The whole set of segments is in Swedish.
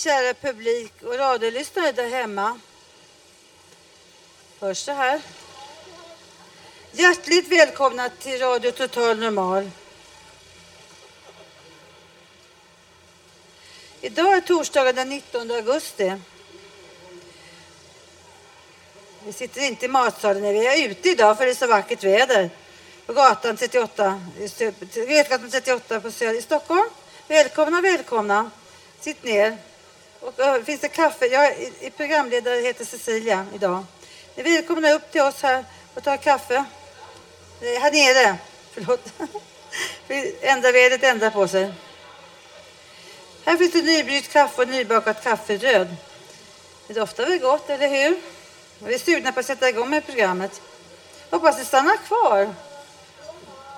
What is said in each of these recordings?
Kära publik och radiolyssnare där hemma. Hörs det här? Hjärtligt välkomna till Radio Total Normal. Idag är torsdagen den 19 augusti. Vi sitter inte i matsalen, vi är ute idag för det är så vackert väder. På gatan 38, Götgatan 38 på Söder i Stockholm. Välkomna, välkomna. Sitt ner. Och, då finns det kaffe? Jag är programledare heter Cecilia idag. Ni är välkomna upp till oss här och ta kaffe. Eh, här nere. Förlåt. Ändra vädret ändrar på sig. Här finns det nybryggt kaffe och nybakat kafferöd. Det doftar väl gott, eller hur? Vi är sugna på att sätta igång med programmet. Hoppas ni stannar kvar.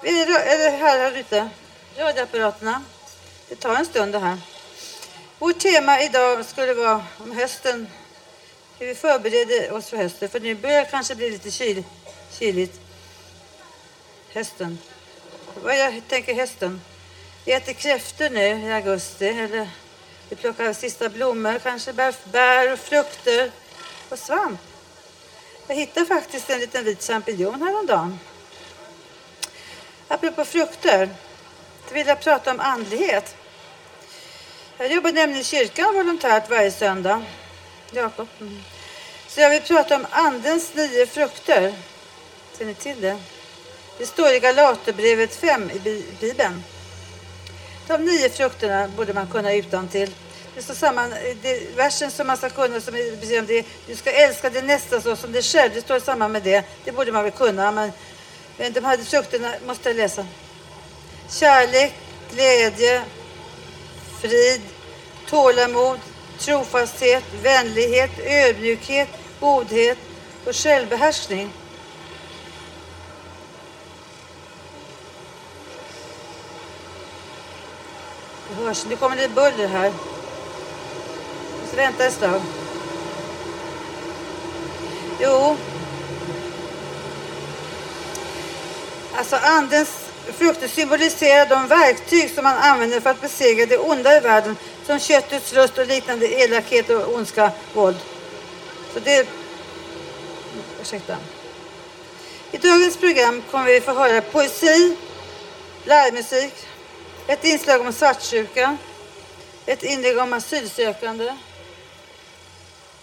Är är det här, här ute? Radioapparaterna. Det tar en stund det här. Vårt tema idag skulle vara om hösten. Hur vi förbereder oss för hösten. För nu börjar det kanske bli lite kyl, kyligt. Hösten. Vad jag tänker hösten. Vi äter kräftor nu i augusti. Eller vi plockar sista blommor, kanske bär, bär och frukter och svamp. Jag hittade faktiskt en liten vit champinjon häromdagen. Apropå frukter. Så vill jag prata om andlighet. Jag jobbar nämligen i kyrkan volontärt varje söndag. Jakob. Mm. Så jag vill prata om andens nio frukter. Ser ni till det? Det står i Galaterbrevet 5 i Bibeln. De nio frukterna borde man kunna utan till. Det står samman, det, versen som man ska kunna som är om det, du ska älska din nästa så som dig själv. Det står samman med det. Det borde man väl kunna. Men, men de här frukterna måste jag läsa. Kärlek, glädje, frid, tålamod, trofasthet, vänlighet, ödmjukhet, godhet och självbehärskning. Det hörs, nu kommer det buller här. Jag måste vänta ett slag. Jo. Alltså andens frukter symboliserar de verktyg som man använder för att besegra det onda i världen som köttets lust och liknande elakhet och ondska, våld. Så det... Ursäkta. I dagens program kommer vi få höra poesi, livemusik, ett inslag om svartsjuka, ett inlägg om asylsökande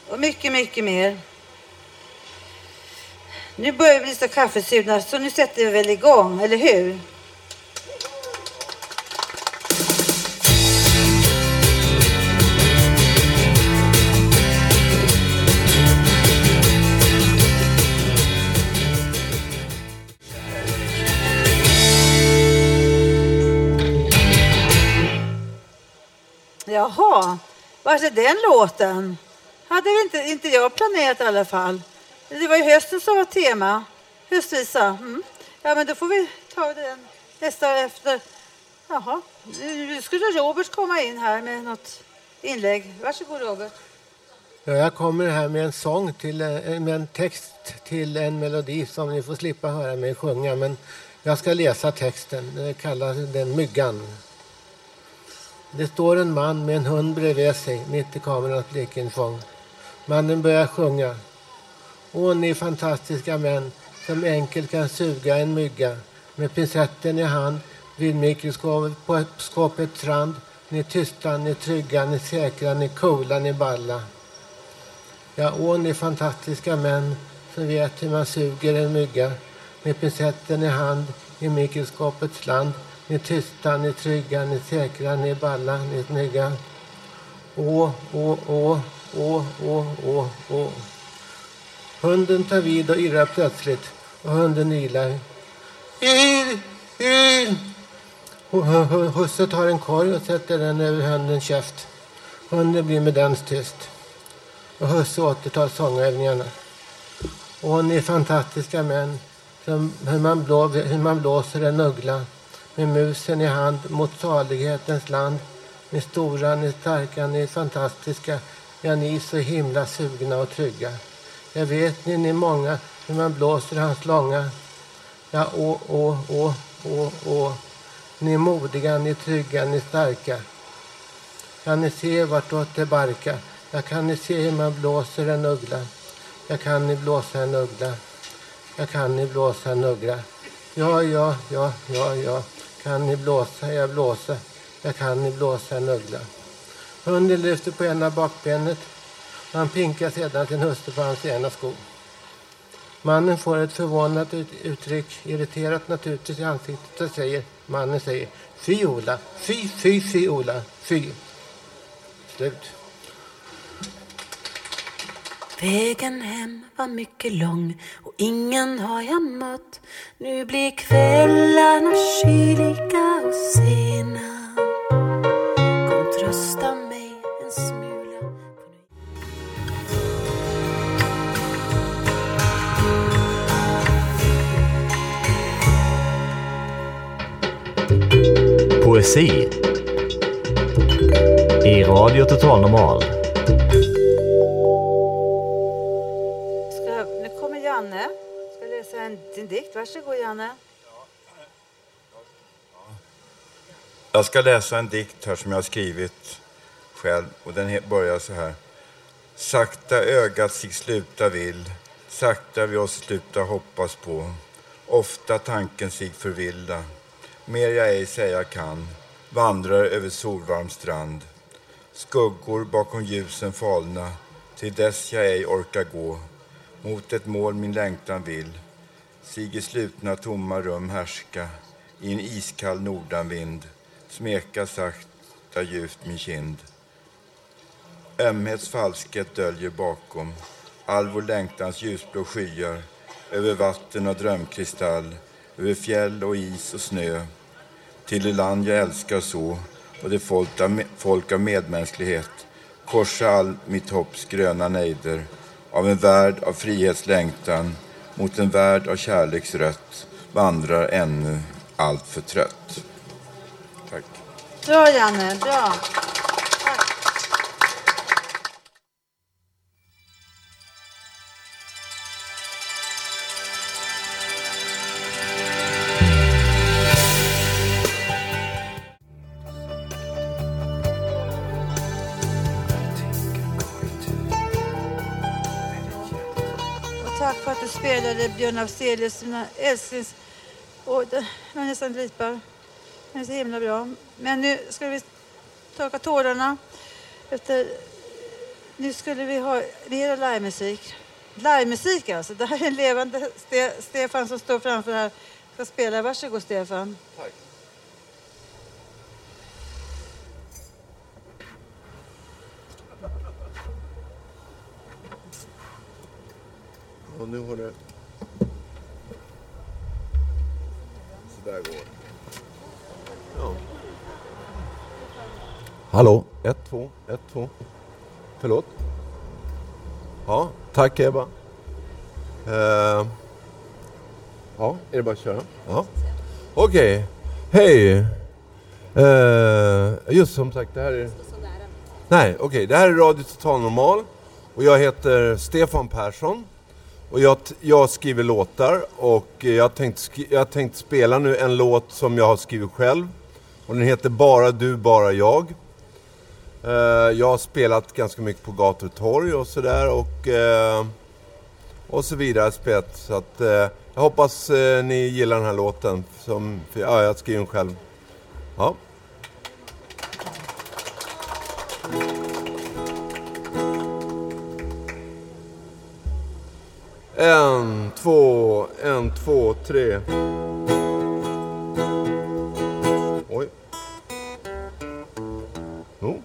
och mycket, mycket mer. Nu börjar vi bli så kaffesugna så nu sätter vi väl igång, eller hur? Jaha, var är den låten? Hade väl inte, inte jag planerat i alla fall. Det var ju hösten som var tema. Höstvisa. Mm. Ja, men då får vi ta den nästa efter. Jaha, nu skulle Robert komma in här med något inlägg. Varsågod Robert. Ja, jag kommer här med en sång, till, eh, med en text till en melodi som ni får slippa höra mig sjunga. Men jag ska läsa texten. Den kallas den Myggan. Det står en man med en hund bredvid sig mitt i kamerans blickingfång. Mannen börjar sjunga. Åh, ni fantastiska män som enkelt kan suga en mygga. Med pincetten i hand vid mikroskopets rand. Ni tysta, ni trygga, ni säkra, ni coola, ni balla. Ja, åh, ni fantastiska män som vet hur man suger en mygga. Med pincetten i hand i mikroskopets land. Ni tysta, ni trygga, ni säkra, ni balla, ni snygga. Åh, åh, åh, åh, åh, åh, åh. Hunden tar vid och irrar plötsligt och hunden ylar. Yr, yr. Husse tar en korg och sätter den över hundens käft. Hunden blir med den tyst. Och Husse återtar sångövningarna. Och ni är fantastiska män. Som hur, man blå, hur man blåser en uggla med musen i hand mot salighetens land. Ni stora, ni starka, ni fantastiska. Ja, ni är så himla sugna och trygga. Jag vet ni, ni många, hur man blåser hans långa. Ja, å, å, å, å, å. Ni är modiga, ni är trygga, ni är starka. Kan ni se vartåt det barkar? Ja, kan ni se hur man blåser en uggla? Jag kan ni blåsa en uggla? Jag kan ni blåsa en uggla? Ja, ja, ja, ja, ja. Kan ni blåsa? Jag blåsa. Jag kan ni blåsa en uggla. Hunden lyfter på ena bakbenet. Han pinkar sedan sin hustru på hans ena sko. Mannen får ett förvånat uttryck, irriterat naturligtvis i ansiktet och säger, mannen säger, fy Ola, fy, fy, fy Ola, fy. Slut. Vägen hem var mycket lång och ingen har jag mött. Nu blir kvällarna kyliga och sena. Kom trösta mig en smula. Poesi i Radio Total Normal. Ska, nu kommer Janne. Ska läsa en, din dikt. Varsågod Janne. Jag ska läsa en dikt här som jag har skrivit själv och den börjar så här. Sakta ögat sig sluta vill, sakta vi oss sluta hoppas på. Ofta tanken sig förvilla, mer jag ej säga kan, vandrar över solvarm strand. Skuggor bakom ljusen falna, till dess jag ej orkar gå. Mot ett mål min längtan vill, sig i slutna tomma rum härska, i en iskall nordanvind, smeka sakta djupt min kind. Ömhets falskhet döljer bakom all vår längtans ljusblå skyar över vatten och drömkristall, över fjäll och is och snö till det land jag älskar så och det folk av, medmänsklighet korsa all mitt hopps gröna nejder av en värld av frihetslängtan mot en värld av kärleksrött vandrar ännu allt för trött. Tack. Bra Janne, bra. Björn Afzelius, mina älsklings... Oj, jag nästan ripar. Det är så himla bra. Men nu ska vi torka tårarna. Efter... Nu skulle vi ha mera livemusik. Livemusik alltså. Det här är en levande Ste- Stefan som står framför här. Ska spela. Varsågod Stefan. Och nu har det... där går det. Hallå? Ett, två, ett, två. Förlåt? Ja, tack Ebba. Eh, ja, är det bara att köra? Ja. Okej, hej. Eh, just som sagt, det här är... Nej, okej, det här är Radio Total Normal. Och jag heter Stefan Persson. Och jag, jag skriver låtar och jag tänkte, jag tänkte spela nu en låt som jag har skrivit själv. Och den heter Bara du, bara jag. Eh, jag har spelat ganska mycket på gator och torg och sådär och, eh, och så vidare. Spelat, så att, eh, jag Jag hoppas eh, ni gillar den här låten. Som, för, ja, jag skriver den själv. Ja. En, två, en, två, tre. Oj. Jo.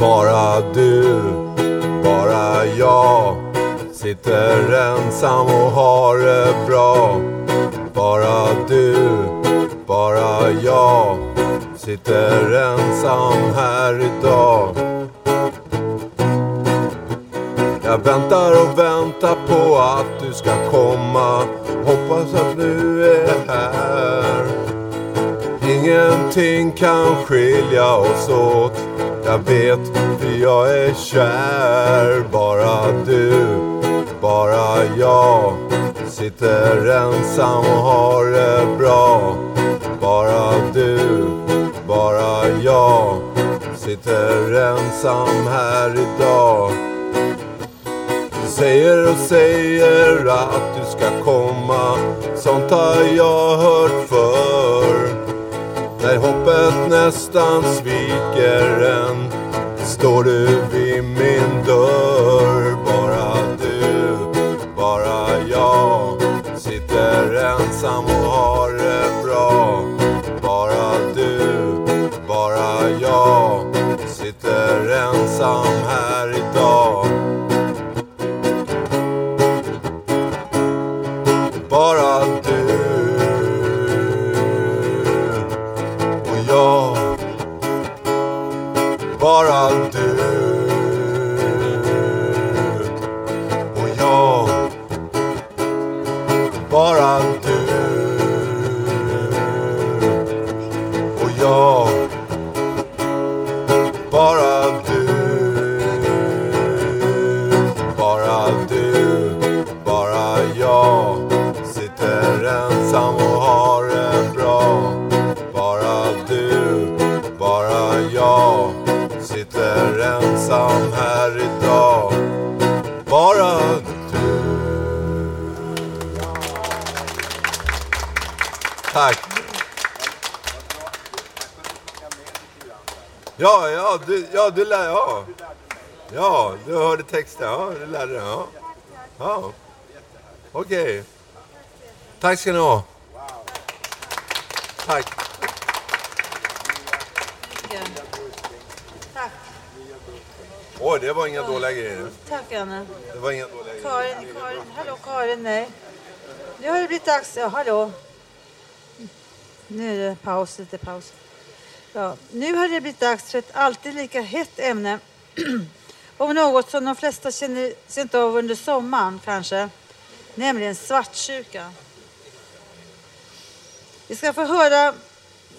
Bara du, bara jag Sitter ensam och har det bra Bara du, bara jag Sitter ensam här idag jag väntar och väntar på att du ska komma. Hoppas att du är här. Ingenting kan skilja oss åt. Jag vet för jag är kär. Bara du, bara jag. Sitter ensam och har det bra. Bara du, bara jag. Sitter ensam här idag säger och säger att du ska komma. Sånt har jag hört förr. När hoppet nästan sviker en Står du vid min dörr. Bara du, bara jag Sitter ensam och har det bra. Bara du, bara jag Sitter ensam här. Ja, ja, du, ja, du lär, ja. Ja, du hörde texten, ja, du lärde dig, ja. Ja, okej. Tack ska ni ha. Tack. Tack. Oj, det var inga dåliga grejer. Tack Anna. Det var inga dåliga grejer. Karin, Karin, hallå Karin, nej. Nu har det blivit dags, ja hallå. Nu är det paus, lite paus. Ja, nu har det blivit dags för ett alltid lika hett ämne. Om något som de flesta känner känt av under sommaren kanske. Nämligen svartsjuka. Vi ska få höra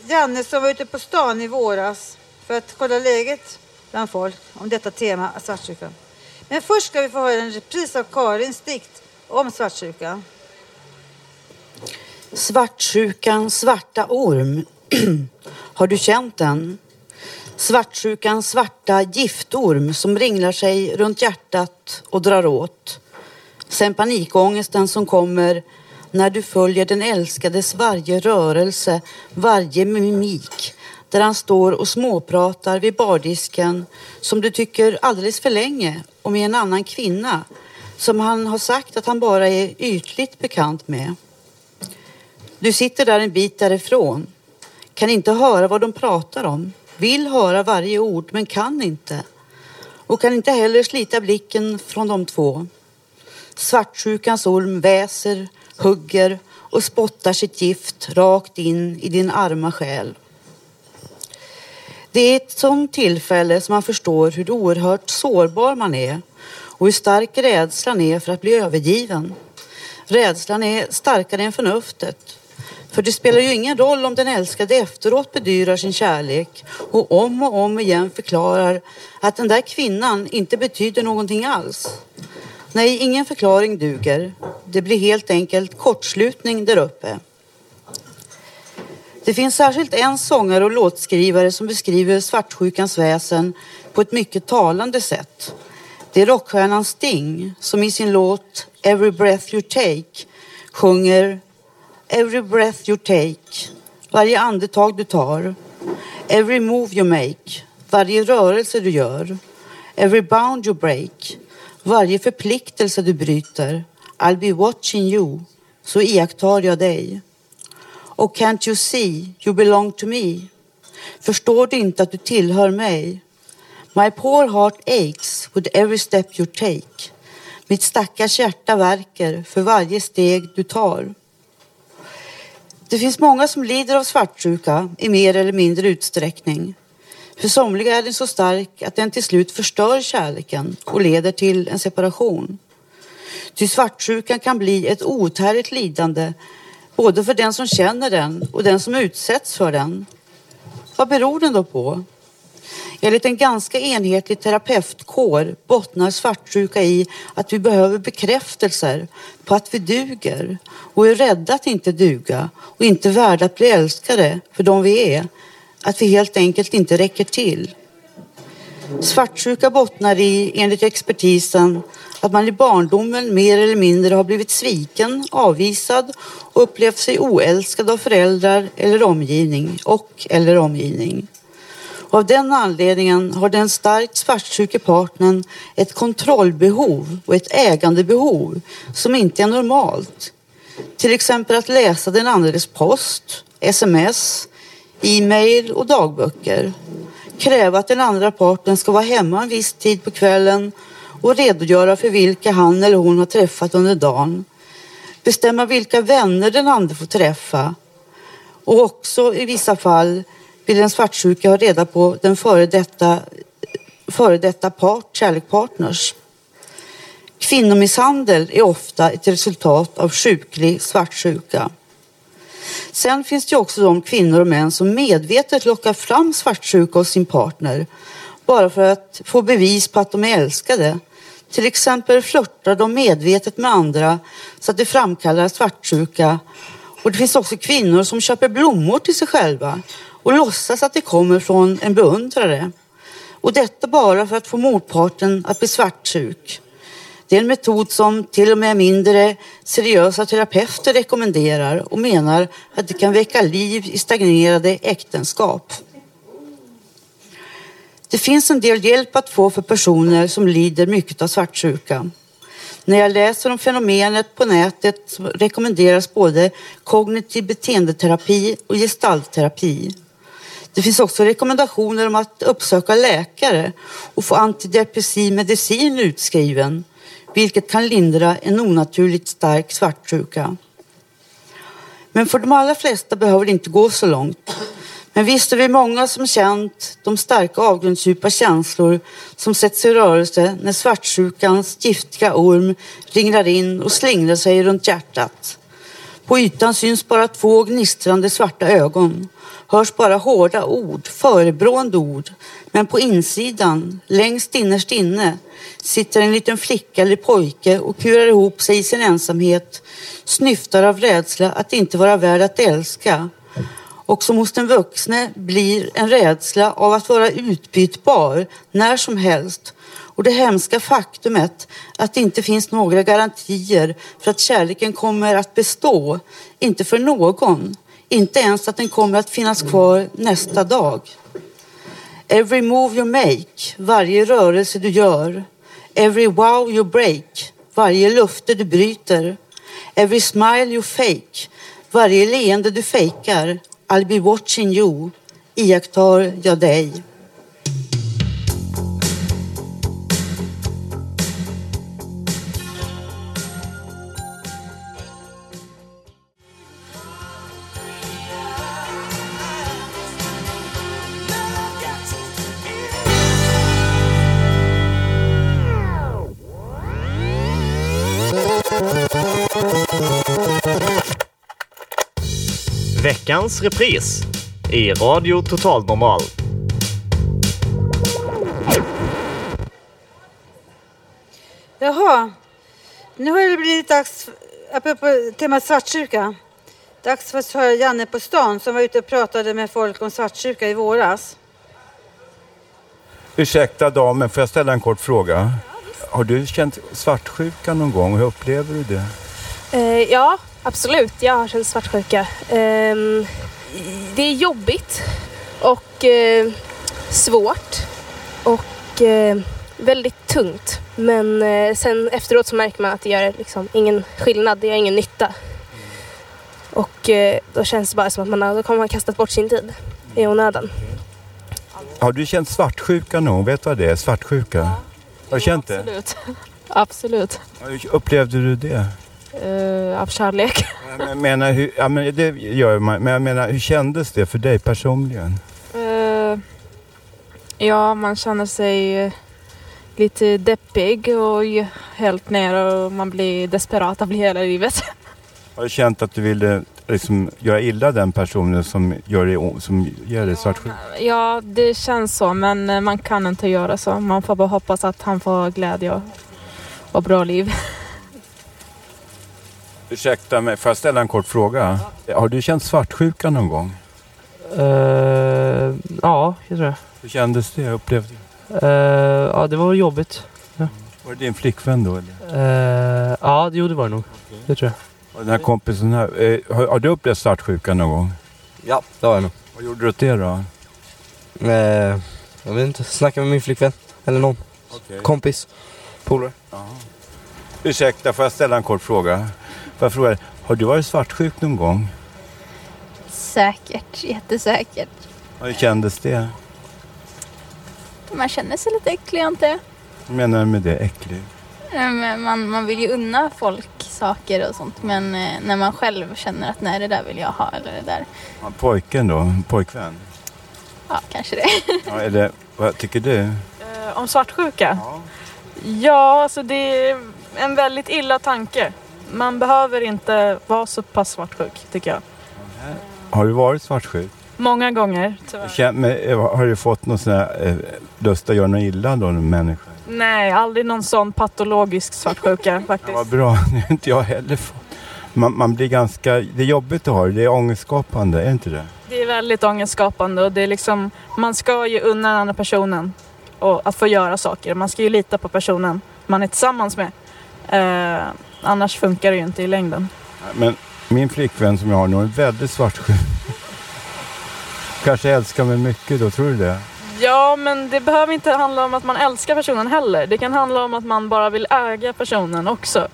Janne som var ute på stan i våras för att kolla läget bland folk om detta tema, svartsjuka. Men först ska vi få höra en repris av Karins dikt om svartsjuka. Svartsjukan svarta orm. Har du känt den? Svartsjukan svarta giftorm som ringlar sig runt hjärtat och drar åt. Sen panikångesten som kommer när du följer den älskades varje rörelse, varje mimik där han står och småpratar vid bardisken som du tycker alldeles för länge och med en annan kvinna som han har sagt att han bara är ytligt bekant med. Du sitter där en bit därifrån, kan inte höra vad de pratar om, vill höra varje ord men kan inte och kan inte heller slita blicken från de två. Svartsjukans orm väser, hugger och spottar sitt gift rakt in i din arma själ. Det är ett sådant tillfälle som man förstår hur oerhört sårbar man är och hur stark rädslan är för att bli övergiven. Rädslan är starkare än förnuftet. För det spelar ju ingen roll om den älskade efteråt bedyrar sin kärlek och om och om igen förklarar att den där kvinnan inte betyder någonting alls. Nej, ingen förklaring duger. Det blir helt enkelt kortslutning där uppe. Det finns särskilt en sångare och låtskrivare som beskriver svartsjukans väsen på ett mycket talande sätt. Det är rockstjärnan Sting som i sin låt Every breath you take sjunger Every breath you take, varje andetag du tar. Every move you make, varje rörelse du gör. Every bound you break, varje förpliktelse du bryter. I'll be watching you, så iakttar jag dig. Och can't you see you belong to me? Förstår du inte att du tillhör mig? My poor heart aches with every step you take. Mitt stackars hjärta värker för varje steg du tar. Det finns många som lider av svartsjuka i mer eller mindre utsträckning. För somliga är den så stark att den till slut förstör kärleken och leder till en separation. Ty svartsjukan kan bli ett outhärdligt lidande både för den som känner den och den som utsätts för den. Vad beror den då på? Enligt en ganska enhetlig terapeutkår bottnar svartsjuka i att vi behöver bekräftelser på att vi duger och är rädda att inte duga och inte värda att bli älskade för de vi är. Att vi helt enkelt inte räcker till. Svartsjuka bottnar i, enligt expertisen, att man i barndomen mer eller mindre har blivit sviken, avvisad och upplevt sig oälskad av föräldrar eller omgivning och eller omgivning. Och av den anledningen har den starkt svartsjuke partnern ett kontrollbehov och ett ägandebehov som inte är normalt. Till exempel att läsa den andres post, sms, e-mail och dagböcker. Kräva att den andra parten ska vara hemma en viss tid på kvällen och redogöra för vilka han eller hon har träffat under dagen. Bestämma vilka vänner den andra får träffa. Och också i vissa fall vill den svartsjuka ha reda på den före detta, före detta part, kärlekpartners. Kvinnomisshandel är ofta ett resultat av sjuklig svartsjuka. Sen finns det också de kvinnor och män som medvetet lockar fram svartsjuka hos sin partner bara för att få bevis på att de är älskade. Till exempel flörtar de medvetet med andra så att det framkallar svartsjuka. Och det finns också kvinnor som köper blommor till sig själva och låtsas att det kommer från en beundrare. Och detta bara för att få motparten att bli svartsjuk. Det är en metod som till och med mindre seriösa terapeuter rekommenderar och menar att det kan väcka liv i stagnerade äktenskap. Det finns en del hjälp att få för personer som lider mycket av svartsjuka. När jag läser om fenomenet på nätet rekommenderas både kognitiv beteendeterapi och gestaltterapi. Det finns också rekommendationer om att uppsöka läkare och få antidepressiv medicin utskriven, vilket kan lindra en onaturligt stark svartsjuka. Men för de allra flesta behöver det inte gå så långt. Men visst är vi många som känt de starka avgrundsdjupa känslor som sätts i rörelse när svartsjukans giftiga orm ringlar in och slingrar sig runt hjärtat. På ytan syns bara två gnistrande svarta ögon hörs bara hårda ord, förebrående ord. Men på insidan, längst innerst inne, sitter en liten flicka eller pojke och kurar ihop sig i sin ensamhet, snyftar av rädsla att inte vara värd att älska. Och som hos den vuxne blir en rädsla av att vara utbytbar när som helst och det hemska faktumet att det inte finns några garantier för att kärleken kommer att bestå, inte för någon, inte ens att den kommer att finnas kvar nästa dag. Every move you make, varje rörelse du gör. Every wow you break, varje lufte du bryter. Every smile you fake, varje leende du fejkar. I'll be watching you, iakttar jag dig. Veckans repris i Radio Total Normal. Jaha, nu har det blivit dags, apropå temat svartsjuka, dags för att höra Janne på stan som var ute och pratade med folk om svartsjuka i våras. Ursäkta damen, får jag ställa en kort fråga? har du känt svartsjuka någon gång? Hur upplever du det? Eh, ja, absolut. Jag har känt svartsjuka. Ehm, det är jobbigt och eh, svårt och eh, väldigt tungt. Men eh, sen efteråt så märker man att det gör liksom ingen skillnad, det gör ingen nytta. Och då känns det bara som att man har, då kommer man kastat bort sin tid i onödan. Har du känt svartsjuka någon? Vet du vad det är? Svartsjuka? Har du känt det? Absolut. Absolut. Hur upplevde du det? Eh, av kärlek. Jag menar, hur, ja, men det gör man. Men jag menar, hur kändes det för dig personligen? Eh, ja, man känner sig eh, lite deppig och helt nere och man blir desperat av hela livet. Har du känt att du ville liksom, göra illa den personen som, gör dig, som ger dig svartsjuka? Ja, det känns så, men eh, man kan inte göra så. Man får bara hoppas att han får glädje och, och bra liv. Ursäkta mig, får jag ställa en kort fråga? Har du känt svartsjuka någon gång? Eh, ja, det tror jag. Hur kändes det? Upplevde du? Eh, ja, det var jobbigt. Ja, Var det din flickvän då? Eller? Eh, ja det, jo, det var det nog. Det tror jag. Och den här kompisen här, har, har du upplevt svartsjuka någon gång? Ja, det har jag nog. Vad gjorde du åt det då? Eh, jag vet inte, snacka med min flickvän. Eller någon. Kompis. Polare. Ursäkta, får jag ställa en kort fråga? Får jag fråga har du varit svartsjuk någon gång? Säkert, jättesäkert. Hur kändes det? Man känner sig lite äcklig jag. Vad menar du med det? Äcklig? Man, man vill ju unna folk saker och sånt men eh, när man själv känner att nej det där vill jag ha eller det där. Ja, Pojken då? Pojkvän? Ja, kanske det. Ja, eller vad tycker du? Eh, om svartsjuka? Ja. alltså det är en väldigt illa tanke. Man behöver inte vara så pass svartsjuk, tycker jag. Har du varit svartsjuk? Många gånger, tyvärr. Kän- men, eh, Har du fått någon sån här eh, lust att göra något illa då, människa? Nej, aldrig någon sån patologisk svartsjuka faktiskt. Ja, vad bra, det har inte jag heller fått. Man, man blir ganska, det är jobbigt att ha det, det är ångestskapande, är det inte det? Det är väldigt ångestskapande och det är liksom, man ska ju unna den andra personen och att få göra saker. Man ska ju lita på personen man är tillsammans med. Eh, annars funkar det ju inte i längden. Men min flickvän som jag har nu är väldigt svartsjuk. Kanske älskar mig mycket då, tror du det? Ja, men det behöver inte handla om att man älskar personen heller. Det kan handla om att man bara vill äga personen också.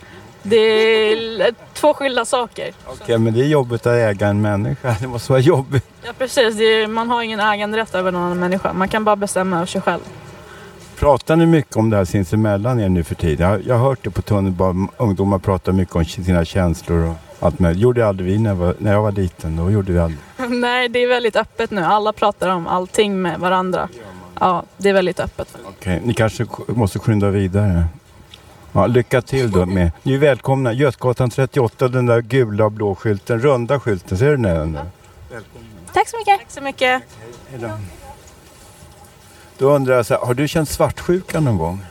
Det är två skilda saker. Okej, men det är jobbigt att äga en människa. Det måste vara jobbigt. Ja, precis. Är, man har ingen äganderätt över någon annan människa. Man kan bara bestämma över sig själv. Pratar ni mycket om det här sinsemellan er nu för tiden? Jag, jag har hört det på tunnelbanan. Ungdomar pratar mycket om sina känslor och allt möjligt. gjorde aldrig vi när jag, var, när jag var liten. Då gjorde vi aldrig. Nej, det är väldigt öppet nu. Alla pratar om allting med varandra. Ja, det är väldigt öppet. Okej, ni kanske måste skynda vidare. Ja, lycka till då med. Ni är välkomna. Götgatan 38, den där gula och blå skylten, runda skylten. Ser du den? där? Tack så mycket. Tack så mycket. Hej då. Då undrar jag så här, har du känt svartsjuka någon gång?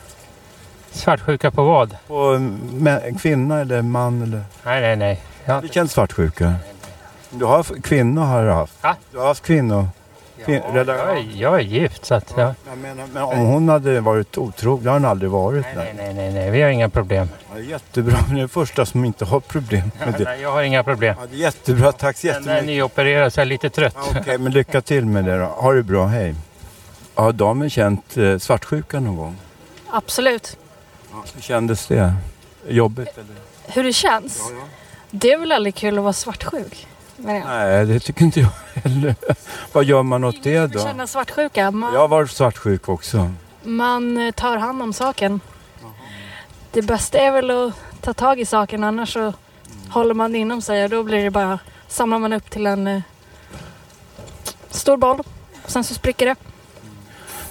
Svartsjuka på vad? På kvinna eller man eller? Nej, nej, nej. Har du känt svartsjuka? Du har haft, kvinnor har du haft? Ja. Du har haft kvinnor? Kvin, Ja, jag, är, jag är gift så att... Ja. Jag menar, men om hon hade varit otrogen, det har hon aldrig varit. Nej, nej, nej, nej, vi har inga problem. Ja, jättebra, men det är första som inte har problem med det. Nej, jag har inga problem. Ja, är jättebra, tack så jättemycket. ni opererar så är jag lite trött. Ja, Okej, men lycka till med det då. Ha det bra, hej. Har damen känt eh, svartsjuka någon gång? Absolut. Hur kändes det? Jobbigt eller? Hur det känns? Det är väl aldrig kul att vara svartsjuk? Ja. Nej, det tycker inte jag heller. Vad gör man åt det då? Känna svartsjuka. Man, Jag varit svartsjuk också. man eh, tar hand om saken. Det bästa är väl att ta tag i saken annars så håller man det inom sig och då blir det bara samlar man upp till en eh, stor boll. Och sen så spricker det.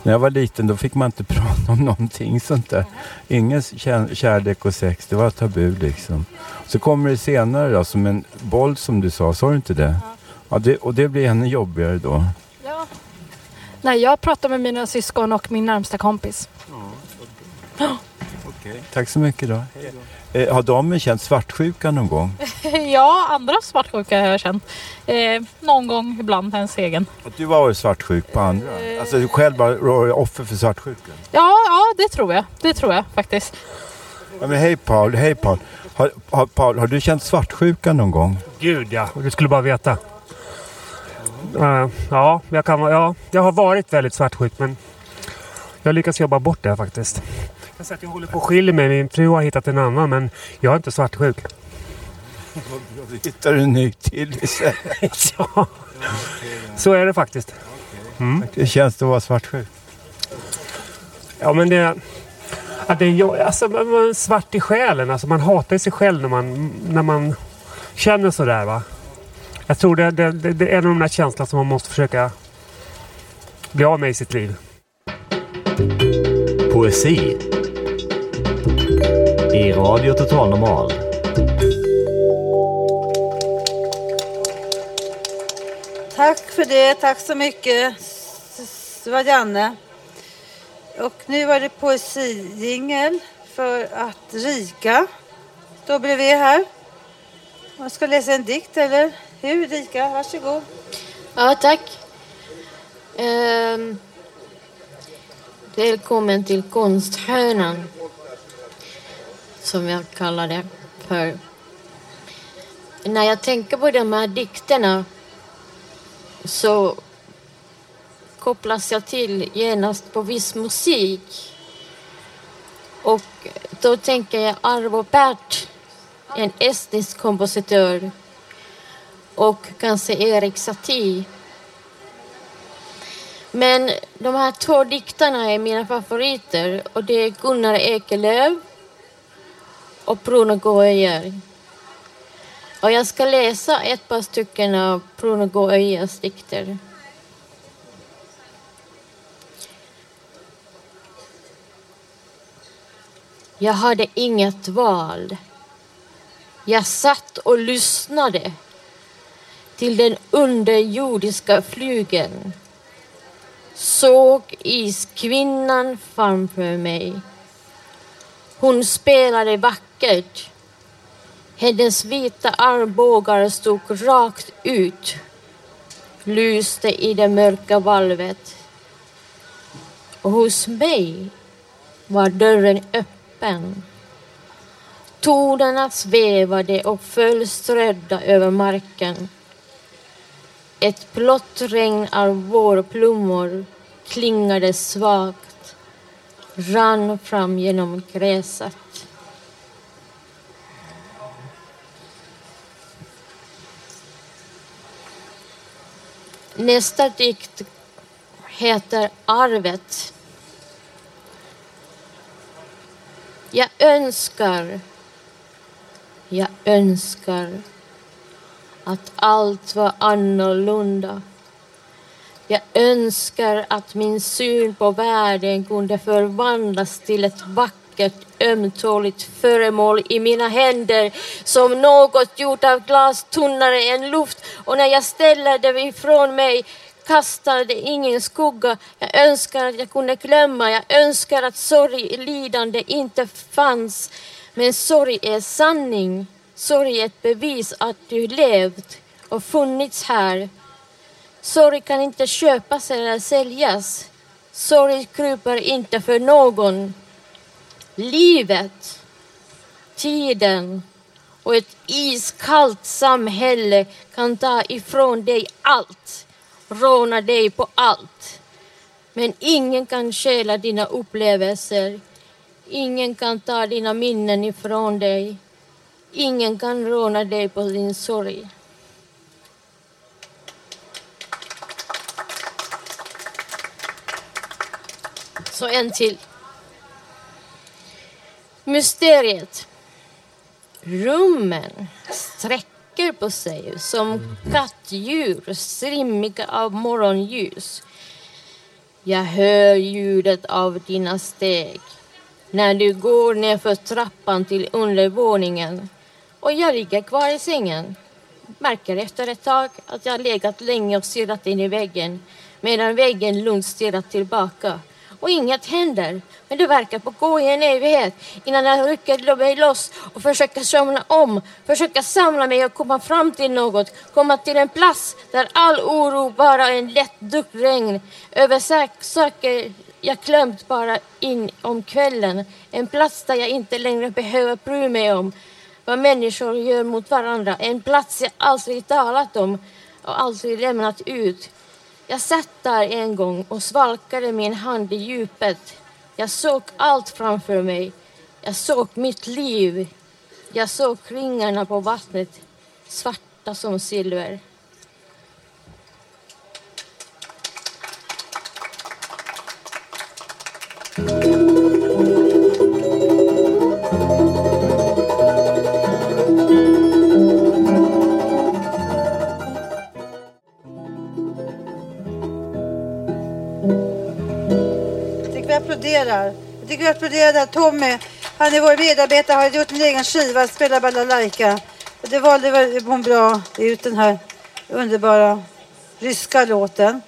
När jag var liten då fick man inte prata om någonting sånt där. Ingen kär- kärlek och sex, det var tabu liksom. Så kommer det senare då, som en boll som du sa, sa du inte det? Ja, det, och det blir ännu jobbigare då. Nej, jag pratar med mina syskon och min närmsta kompis. Okej. Tack så mycket då. Eh, har de känt svartsjuka någon gång? ja, andra svartsjuka har jag känt. Eh, någon gång, ibland ens egen. Att du har varit svartsjuk på andra? Alltså du själv var offer för svartsjukan? Ja, ja, det tror jag. Det tror jag faktiskt. Ja, men hej Paul, hej Paul. Har, har, Paul, har du känt svartsjuka någon gång? Gud ja, du skulle bara veta. Eh, ja, jag kan, ja, jag har varit väldigt svartsjuk men jag lyckas jobba bort det faktiskt. Jag att jag håller på att skilja mig. Min fru har hittat en annan men jag är inte svartsjuk. Då hittar du en ny till ja, så är det faktiskt. Mm. Hur känns det att vara svartsjuk? Ja men det... Att det är, alltså, man man är svart i själen. Alltså, man hatar sig själv när man, när man känner sådär. Va? Jag tror det, det, det, det är en av de där känslorna som man måste försöka bli av med i sitt liv. Poesi. I Radio Total Normal. Tack för det. Tack så mycket. Det var Janne. Och nu var det poesijingel för att Rika står bredvid här. Man ska läsa en dikt, eller hur Rika? Varsågod. Ja, tack. Ehm, välkommen till Konsthörnan, som jag kallar det för. När jag tänker på de här dikterna så kopplas jag till genast på viss musik. Och då tänker jag Arvo Pärt, en estnisk kompositör och kanske Erik Satie. Men de här två diktarna är mina favoriter och det är Gunnar Ekelöf och Bruno Och jag ska läsa ett par stycken av Bruno dikter. Jag hade inget val. Jag satt och lyssnade till den underjordiska flygen. Såg iskvinnan framför mig. Hon spelade vackert. Hennes vita armbågar stod rakt ut. Lyste i det mörka valvet. Och hos mig var dörren öppen. Tonerna svävade och föll strödda över marken. Ett blått regn av vårplummor klingade svagt, rann fram genom gräset. Nästa dikt heter Arvet. Jag önskar, jag önskar att allt var annorlunda. Jag önskar att min syn på världen kunde förvandlas till ett vackert ömtåligt föremål i mina händer som något gjort av glas tunnare än luft och när jag ställer det ifrån mig kastar det ingen skugga. Jag önskar att jag kunde glömma. Jag önskar att sorg, lidande inte fanns. Men sorg är sanning. Sorg är ett bevis att du levt och funnits här. Sorg kan inte köpas eller säljas. Sorg kryper inte för någon. Livet, tiden och ett iskallt samhälle kan ta ifrån dig allt, råna dig på allt. Men ingen kan stjäla dina upplevelser. Ingen kan ta dina minnen ifrån dig. Ingen kan råna dig på din sorg. Så en till. Mysteriet. Rummen sträcker på sig som kattdjur strimmiga av morgonljus. Jag hör ljudet av dina steg när du går nerför trappan till undervåningen och jag ligger kvar i sängen. Märker efter ett tag att jag legat länge och stirrat in i väggen medan väggen lugnt stirrat tillbaka och inget händer. Men det verkar på gå i en evighet innan jag rycker mig loss och försöker somna om, försöker samla mig och komma fram till något, komma till en plats där all oro bara är en lätt duck regn över saker jag glömt bara in om kvällen. En plats där jag inte längre behöver bry mig om vad människor gör mot varandra. En plats jag aldrig talat om och aldrig lämnat ut. Jag satt där en gång och svalkade min hand i djupet. Jag såg allt framför mig. Jag såg mitt liv. Jag såg ringarna på vattnet, svarta som silver. Applåderar. Vi. Tommy, han är vår medarbetare, har gjort en egen skiva, spelar balalaika. Det valde hon bra ut den här underbara ryska låten.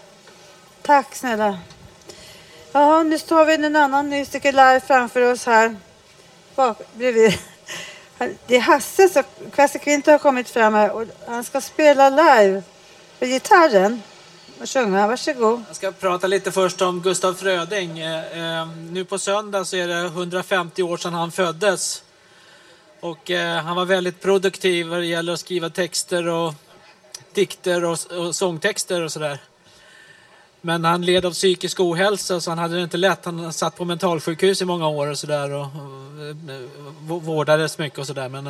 Tack snälla. Ja, nu står vi en annan musiker live framför oss här. Bak, bredvid. Det är Hasse, så Quasi Quinto har kommit fram här och han ska spela live på gitarren och. Varsågod. Jag ska prata lite först om Gustaf Fröding. Eh, eh, nu på söndag så är det 150 år sedan han föddes. Och eh, han var väldigt produktiv vad det gäller att skriva texter och dikter och, och sångtexter och sådär. Men han led av psykisk ohälsa så han hade det inte lätt. Han satt på mentalsjukhus i många år och sådär och, och, vårdades mycket och sådär. Men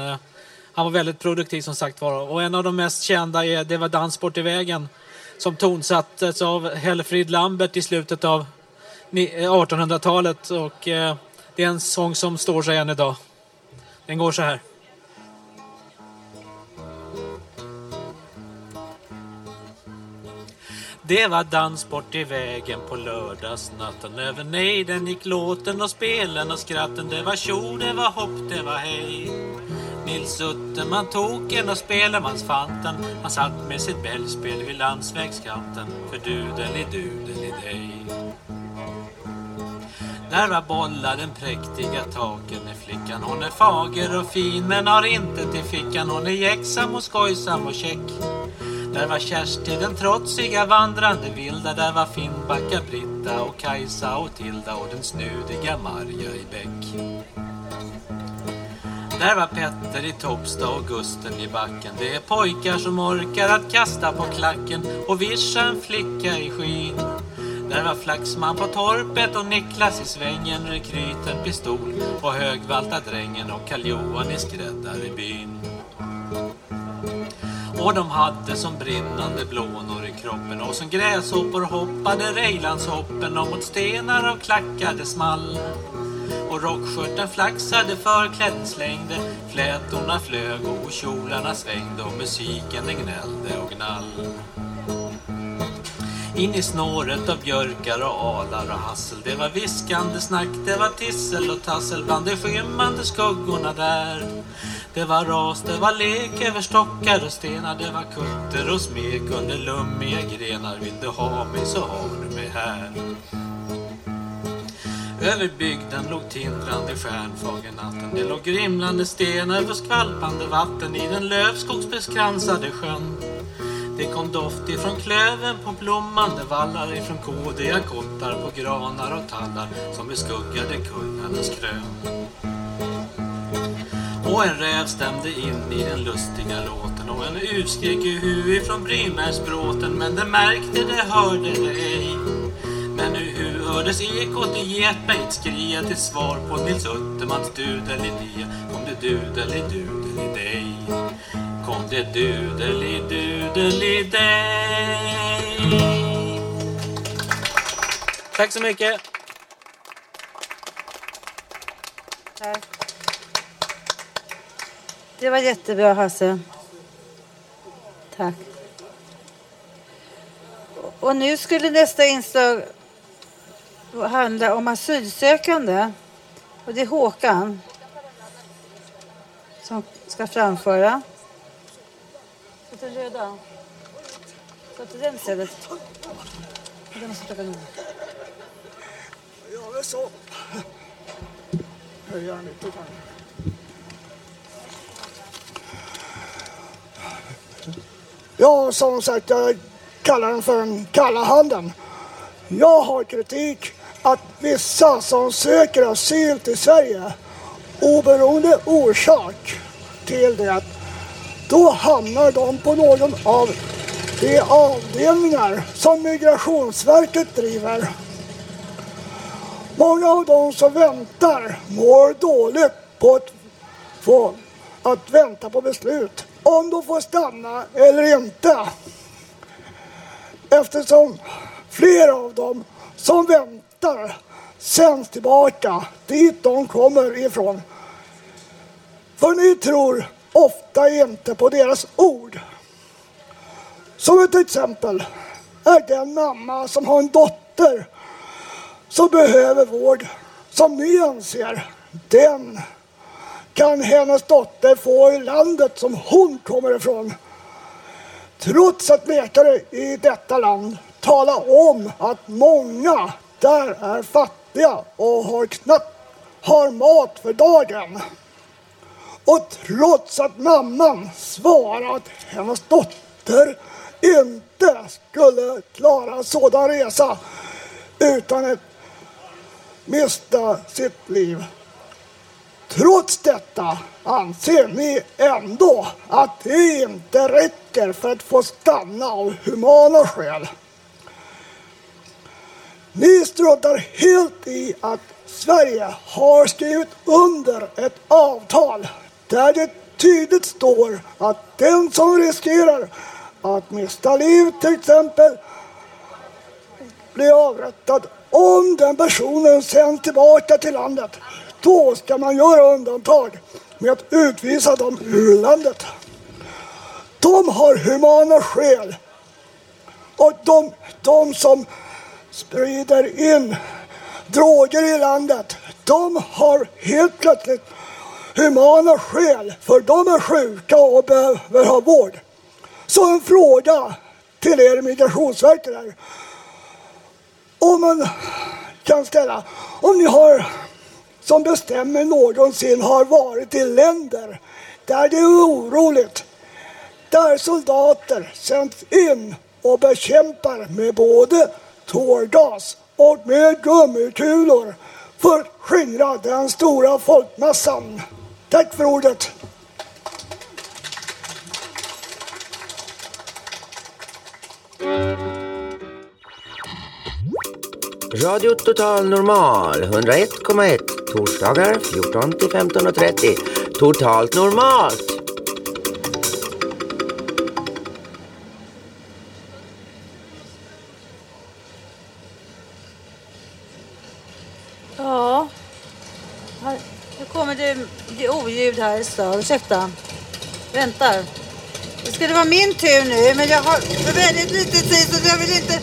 han var väldigt produktiv som sagt var. Och en av de mest kända är Det var dans bort i vägen som tonsattes av Helfrid Lambert i slutet av 1800-talet eh, och eh, det är en sång som står sig än idag. Den går så här. Det var dans bort i vägen på lördagsnatten. Över nejden gick låten och spelen och skratten. Det var tjo, det var hopp, det var hej. Nils Utterman token och spelemansfanten Han satt med sitt bällspel vid landsvägskanten. För dudeli-dudeli-dej Där var bollar den präktiga taken i flickan. Hon är fager och fin men har inte till fickan. Hon är jäcksam och skojsam och käck där var Kersti den trotsiga vandrande vilda Där var Finnbacka Britta och Kajsa och Tilda och den snudiga Marja i bäck. Där var Petter i Topsta och Gusten i backen. Det är pojkar som orkar att kasta på klacken och vischa en flicka i skyn. Där var Flaxman på torpet och Niklas i svängen Rekryten pistol och Högvalta drängen och Karl-Johan i skräddarbyn och de hade som brinnande blånor i kroppen och som gräshoppor hoppade Rejlandshoppen och mot stenar och klackade small. Och rockskörten flaxade, förkläden slängde, flätorna flög och kjolarna svängde och musiken den gnällde och gnall. In i snåret av björkar och alar och hassel Det var viskande snack, det var tissel och tassel bland de skymmande skuggorna där det var ras, det var lek över stockar och stenar Det var kutter och smek under lummiga grenar. Vill du ha mig så har du mig här. Över bygden låg tindrande stjärnfager natten. Det låg grimlande stenar och skvalpande vatten I den lövskogsbeskransade sjön. Det kom doft ifrån klöven på blommande vallar ifrån kodiga kottar på granar och tallar som beskuggade kungarnas krön. Och en räv stämde in i den lustiga låten och en uv skrek i hu ifrån Brynärsbråten men det märkte det hörde det ej. Men nu hu hördes ekot i getbejt skria till svar på Nils Uttermans dudelidia kom det dudeli-dudeli-dej kom det dudeli-dudeli-dej. Tack så mycket. Tack. Det var jättebra Hasse. Tack. Och nu skulle nästa inslag handla om asylsökande. Och det är Håkan som ska framföra. Sätt den röda. Sätt den istället. Den måste plocka ner. Så. Höjer den lite grann. Ja, som sagt, jag kallar den för den kalla handen. Jag har kritik att vissa som söker asyl till Sverige oberoende orsak till det, då hamnar de på någon av de avdelningar som Migrationsverket driver. Många av de som väntar mår dåligt på att, få, att vänta på beslut om de får stanna eller inte. Eftersom flera av dem som väntar sänds tillbaka dit de kommer ifrån. För ni tror ofta inte på deras ord. Som ett exempel är den mamma som har en dotter som behöver vård som ni anser den kan hennes dotter få i landet som hon kommer ifrån. Trots att läkare i detta land talar om att många där är fattiga och har knappt har mat för dagen. Och trots att mamman svarar att hennes dotter inte skulle klara en sådan resa utan att mista sitt liv. Trots detta anser ni ändå att det inte räcker för att få stanna av humana skäl. Ni struntar helt i att Sverige har skrivit under ett avtal där det tydligt står att den som riskerar att mista livet till exempel blir avrättad om den personen sänds tillbaka till landet. Då ska man göra undantag med att utvisa dem ur landet. De har humana skäl. Och de, de som sprider in droger i landet, de har helt plötsligt humana skäl för de är sjuka och behöver ha vård. Så en fråga till er i Migrationsverket här. Om man kan ställa, om ni har som bestämmer någonsin har varit i länder där det är oroligt, där soldater sänds in och bekämpar med både tårgas och med gummikulor för att skingra den stora folkmassan. Tack för ordet. Radio Total Normal 101,1 torsdagar 14 till 15.30. Totalt normalt! Ja. Här, nu kommer det, det oljud här i stan. Ursäkta. Väntar. Det skulle vara min tur nu, men jag har väldigt lite tid så jag vill inte...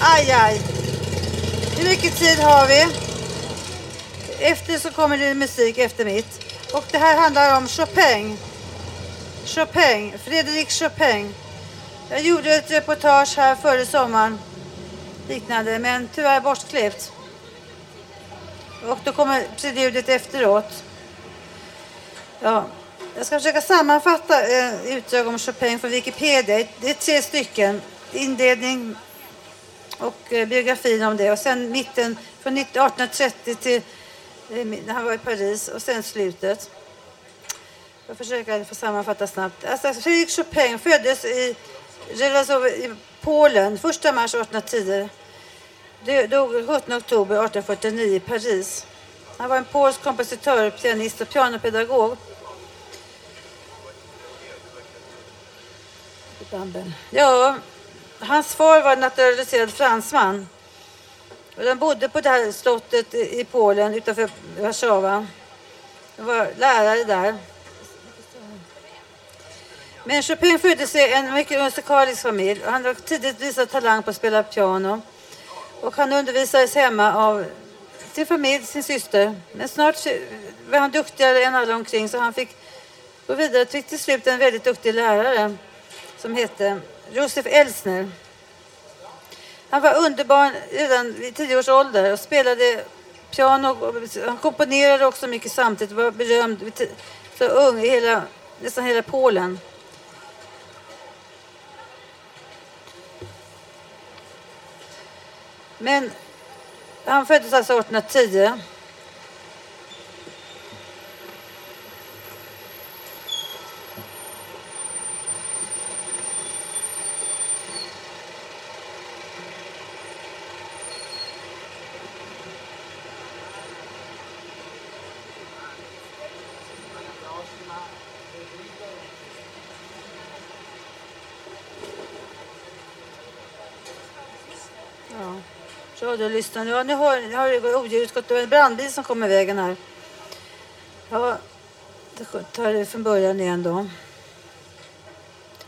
Aj, aj. Hur mycket tid har vi? Efter så kommer det musik efter mitt. Och det här handlar om Chopin. Chopin, Fredrik Chopin. Jag gjorde ett reportage här före sommaren. Liknande, men tyvärr bortklippt. Och då kommer preludiet efteråt. Ja, jag ska försöka sammanfatta eh, utdrag om Chopin från Wikipedia. Det är tre stycken. Inledning och eh, biografin om det. Och sen mitten från 1830 till när han var i Paris och sen slutet. Jag försöker få sammanfatta snabbt. Alltså, alltså, Fredrik Chopin föddes i, i Polen 1 mars 1810. Dog 17 oktober 1849 i Paris. Han var en polsk kompositör, pianist och pianopedagog. Ja, hans far var naturaliserad fransman. Och de bodde på det här slottet i Polen utanför Warszawa. De var lärare där. Men Chopin föddes i en mycket musikalisk familj. Han har tidigt visat talang på att spela piano. Och han undervisades hemma av sin familj, sin syster. Men snart var han duktigare än alla omkring så han fick gå vidare och fick till slut en väldigt duktig lärare som hette Josef Elsner. Han var underbar redan vid tio års ålder och spelade piano. Han komponerade också mycket samtidigt och var berömd så ung i hela, nästan hela Polen. Men han föddes alltså 1810. Ja. Radiolyssnaren. Ja, nu har, nu har det odjuret gått. Det var en brandbil som kom i vägen här. Ja, det tar det från början igen då.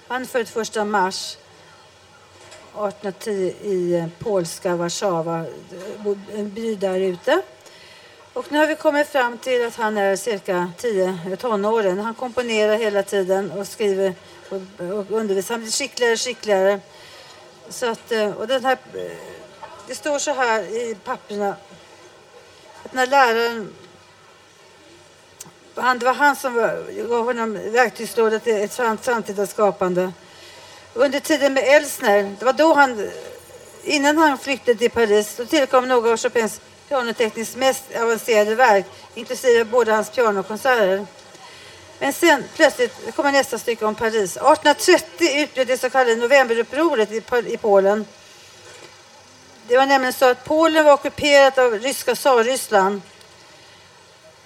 Han född första mars 1810 i eh, polska Warszawa, en by där ute. Och nu har vi kommit fram till att han är cirka 10 tonåren. Han komponerar hela tiden och skriver och, och undervisar. Han blir skickligare och skickligare. Så att, eh, och den här, eh, det står så här i papperna att när läraren han, det var han som gav honom verktygslådan till ett framtida skapande. Under tiden med Elsner, det var då han, innan han flyttade till Paris, då tillkom några av Chopins pianotekniskt mest avancerade verk, inklusive båda hans pianokonserter. Men sen plötsligt kommer nästa stycke om Paris. 1830 utbröt det så kallade novemberupproret i, i Polen. Det var nämligen så att Polen var ockuperat av ryska tsarryssland.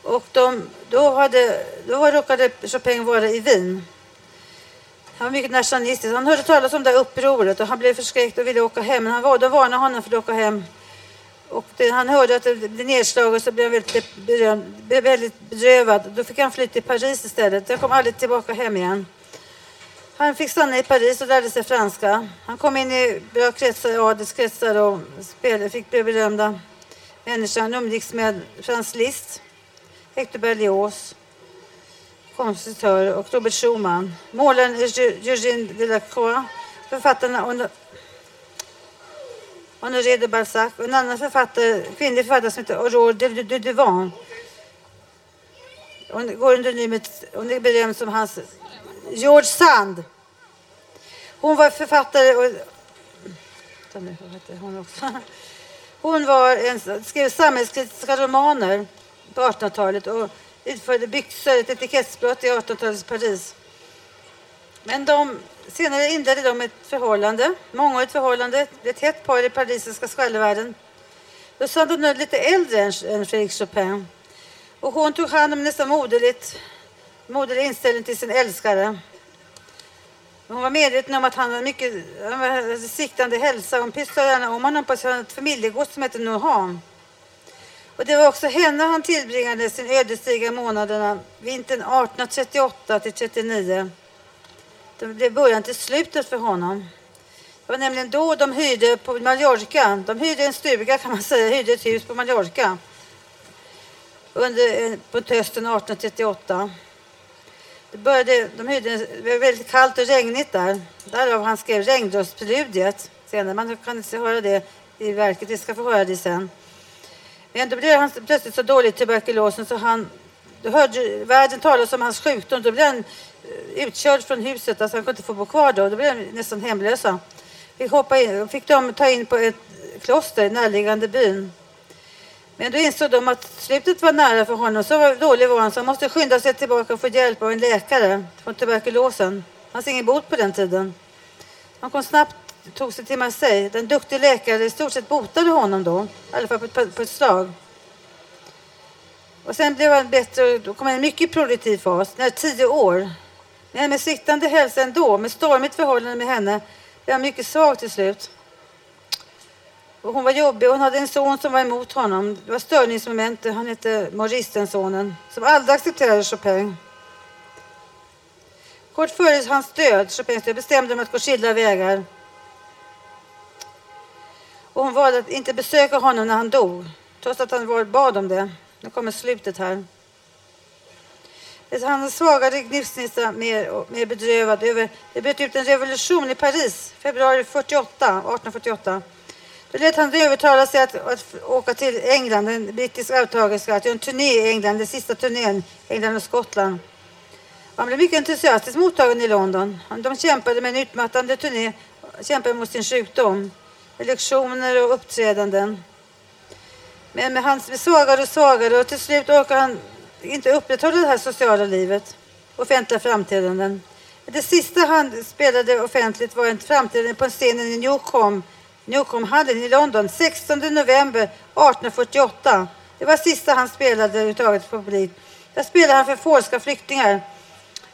Och de, då, hade, då råkade Chopin vara i Wien. Han var mycket nationalistisk. Han hörde talas om det här upproret och han blev förskräckt och ville åka hem. Men han var, de varnade honom för att åka hem. Och det, han hörde att det blev nedslag och så blev han väldigt, berömd, blev väldigt bedrövad. Då fick han fly till Paris istället. Han kom aldrig tillbaka hem igen. Han fick stanna i Paris och lärde sig franska. Han kom in i bra kretsar, adelskretsar och spelade, fick bli berömda människor. Han umgicks med Franz Liszt, Hector Berlioz, kompositör och Robert Schumann. Målaren Eugène Delacroix, författarna Honoré de Balzac och en annan författare, kvinnlig författare som heter Aurore de, de, Devant. Hon går under nymet, hon är berömd som hans George Sand. Hon var författare och... Hon också? Hon var en, skrev samhällskritiska romaner på 1800-talet och utförde byxor, ett etikettsbrott i 1800-talets Paris. Men de, senare inledde de ett förhållande, mångårigt förhållande, ett hett par i parisiska skvallervärlden. Då sa de lite äldre än, än Fredrik Chopin. Och hon tog hand om nästan moderligt, moderlig inställning till sin älskare. Hon var medveten om att han var mycket hade siktande hälsa. Hon pysslade gärna om honom på ett familjegods som hette Noham. Och det var också henne han tillbringade sin ödesdigra månaderna vintern 1838 till 39. Det blev början till slutet för honom. Det var nämligen då de hyrde på Mallorca. De hyrde en stuga kan man säga, hyrde ett hus på Mallorca. Under, eh, på hösten 1838. Det, började, de hyrde, det var väldigt kallt och regnigt där. Därav han skrev Regndropspreludiet. Senare. Man kan inte höra det i verket, vi ska få höra det sen. Men då blev han plötsligt så dålig i tuberkulosen så han... Då hörde världen talas om hans sjukdom. Då blev han eh, utkörd från huset. Alltså han kunde inte få bo kvar då. Då blev de nästan hemlösa. Fick, hoppa in, fick de ta in på ett kloster i närliggande byn. Men då insåg de att slutet var nära för honom. Så dålig var han så han måste skynda sig tillbaka och få hjälp av en läkare från tuberkulosen. Det fanns ingen bot på den tiden. Han kom snabbt tog sig till Marseille. Den duktiga läkare i stort sett botade honom då. I alla fall på ett, på ett slag. Och sen blev han bättre och då kom han i en mycket produktiv fas. När tio år. Men med sviktande hälsa ändå, med stormigt förhållande med henne, blev han mycket svag till slut. Och hon var jobbig. Hon hade en son som var emot honom. Det var störningsmoment. Han hette Maurice, den sonen, som aldrig accepterade Chopin. Kort före hans död, Chopins död, bestämde de att gå skilda vägar. Och hon valde att inte besöka honom när han dog, trots att han bad om det. Nu kommer slutet här. Han svagare gnistrade mer, och mer bedrövad över... Det bröt ut en revolution i Paris, februari 48, 1848. Då lät han övertala sig att, att åka till England, en brittisk övertagerska, att göra en turné i England, den sista turnén, England och Skottland. Han blev mycket entusiastiskt mottagen i London. De kämpade med en utmattande turné, kämpade mot sin sjukdom, lektioner och uppträdanden. Men med hans blev svagare och svagare och till slut orkade han inte upprätthålla det här sociala livet, offentliga framträdanden. Det sista han spelade offentligt var ett framträdande på scenen i Newcombe, Newcombe-hallen i London 16 november 1848. Det var sista han spelade överhuvudtaget på publik. Där spelade han för polska flyktingar.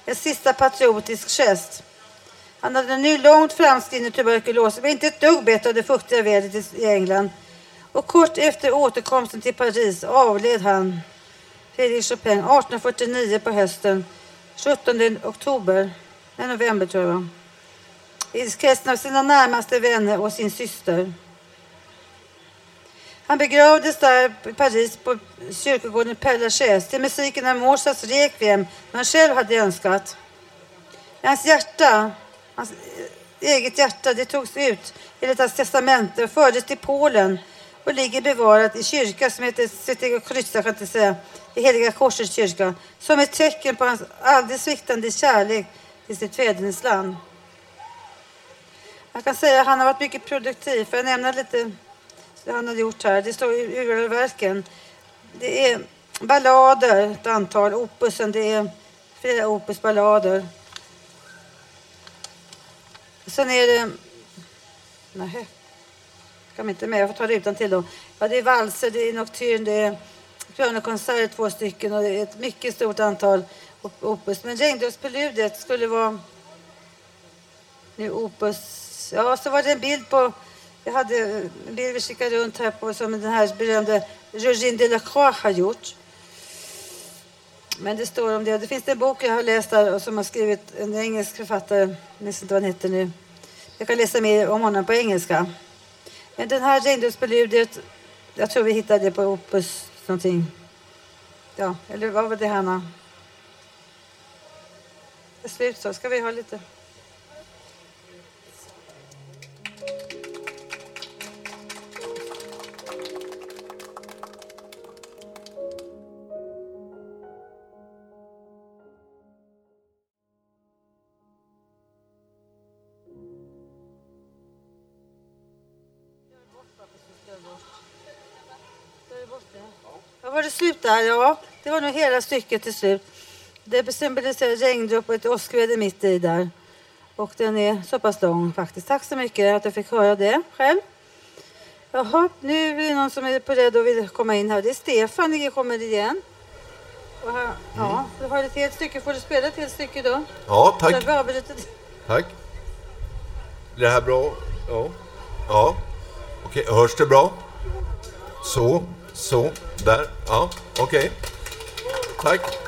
En sista patriotisk gest. Han hade nu långt framskriden tuberkulos men var inte ett dugg bättre av det fuktiga vädret i- England. Och kort efter återkomsten till Paris avled han, Fredrik Chopin, 1849 på hösten, 17 oktober, nej, november tror jag. I kretsen av sina närmaste vänner och sin syster. Han begravdes där i Paris på kyrkogården Père Lachaise till musiken av Mozarts Requiem, som han själv hade önskat. Hans hjärta, hans eh, eget hjärta, det togs ut enligt hans testamente och fördes till Polen och ligger bevarat i kyrka som heter Svetega Krysta, kan jag inte säga, i Heliga Korsets kyrka, som ett tecken på hans aldrig sviktande kärlek till sitt fädernesland. Jag kan säga att han har varit mycket produktiv, för jag nämna lite det han har gjort här. Det står i urverken. Det är ballader, ett antal, opusen, det är flera opusballader. Sen är det... Nej, kan inte med. Jag får ta det utan till då. Ja, det är valser, det är nocturne, det är pianokonserter, två stycken och det är ett mycket stort antal opus. Men Regndropspreludiet skulle vara nu opus... Ja, så var det en bild på... Jag hade en bild vi skickade runt här på som den här berömde Georgine Delacroix har gjort. Men det står om det. Det finns en bok jag har läst där som har skrivit en engelsk författare. Jag minns inte vad han heter nu. Jag kan läsa mer om honom på engelska. Men den här Regndropspreludiet, jag tror vi hittade det på Opus någonting. Ja, eller vad var det Hanna? Det är slut så. Ska vi ha lite? Ja, var det slut där? Ja, det var nog hela stycket till slut. Det symboliserar regndropp och ett åskväder mitt i där. Och den är så pass lång faktiskt. Tack så mycket att jag fick höra det själv. Jaha, nu är det någon som är på rädd och vill komma in här. Det är Stefan, det kommer igen. Och här, Ja, du har ett helt stycke. Får du spela ett helt stycke då? Ja, tack. Tack. Blir det här bra? Ja. Ja. Okej, hörs det bra? Så, så, där. Ja, okej. Tack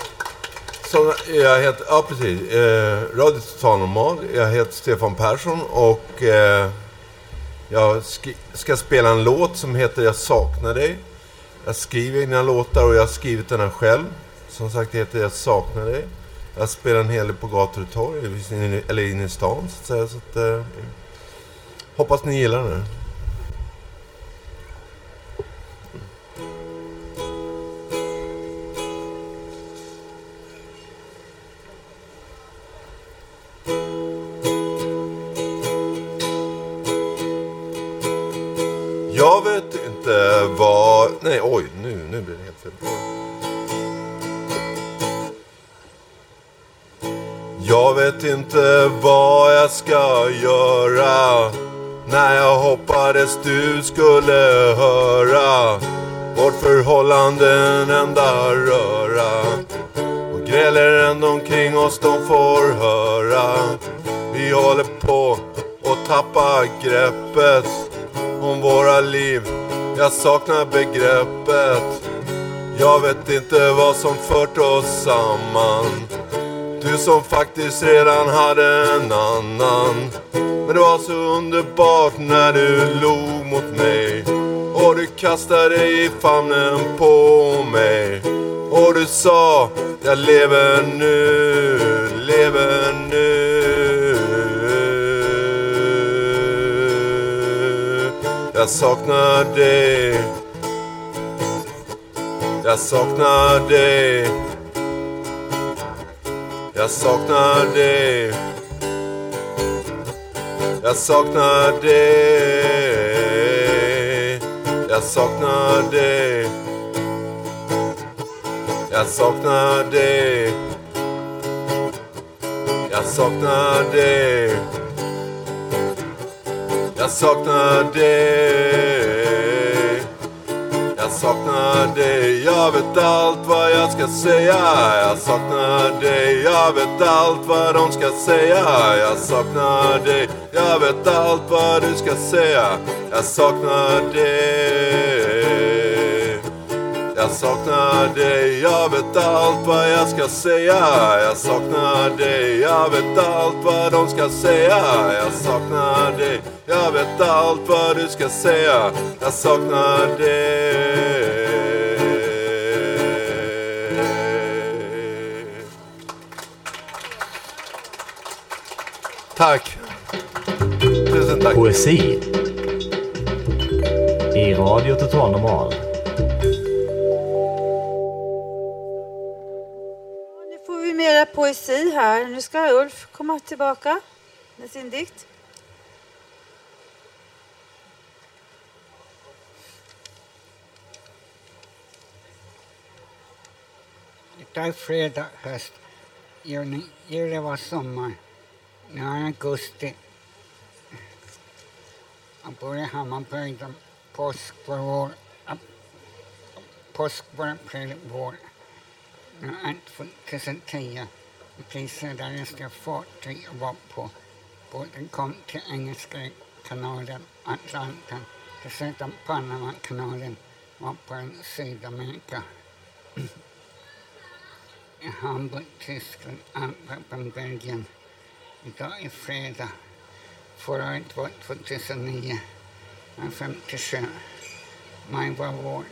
som jag heter, ja precis, eh, Radio Total Normal. Jag heter Stefan Persson och eh, jag sk- ska spela en låt som heter Jag saknar dig. Jag skriver egna låtar och jag har skrivit den här själv. Som sagt heter Jag saknar dig. Jag spelar en hel del på gator och torg, eller inne i stan så att säga. Så att, eh, hoppas ni gillar den. Du skulle höra vårt förhållande en enda röra. Och gräler ändå omkring oss de får höra. Vi håller på att tappa greppet om våra liv. Jag saknar begreppet. Jag vet inte vad som fört oss samman. Du som faktiskt redan hade en annan. Men det var så underbart när du log mot mig Och du kastade dig i famnen på mig Och du sa Jag lever nu, lever nu Jag saknar dig. Jag saknar dig. Jag saknar dig. Jag saknar dig. Jag saknar dig. Jag saknar dig. Jag saknar dig. Jag saknar dig. Jag saknar dig. Jag vet allt vad jag ska säga. Jag saknar dig. Jag vet allt vad de ska säga. Jag saknar dig. Jag vet allt vad du ska säga. Jag saknar dig. Jag saknar dig, jag vet allt vad jag ska säga. Jag saknar dig, jag vet allt vad de ska säga. Jag saknar dig, jag vet allt vad du ska säga. Jag saknar dig. Tack. Tusen tack. Poesi. I Radio Total Normal. Nu får vi mera poesi här. Nu ska Ulf komma tillbaka med sin dikt. Det är fredag höst. Juni, juli var sommar. Nu är augusti. I'm going home. I'm going to post for war. Post for अपने हम पेंट पोस्कवर पोस्कवर पेड़ vår. När allt får presentera visar därefter to och vapen. Båten kom till Engelska kanalen, Atlanten, dessutom Panamakanalen och på Sydamerika. I Hamburg, Tyskland, Antwerpen, Belgien. Idag är fredag. Förra året var 2009. Jag är 57. Maj var vår.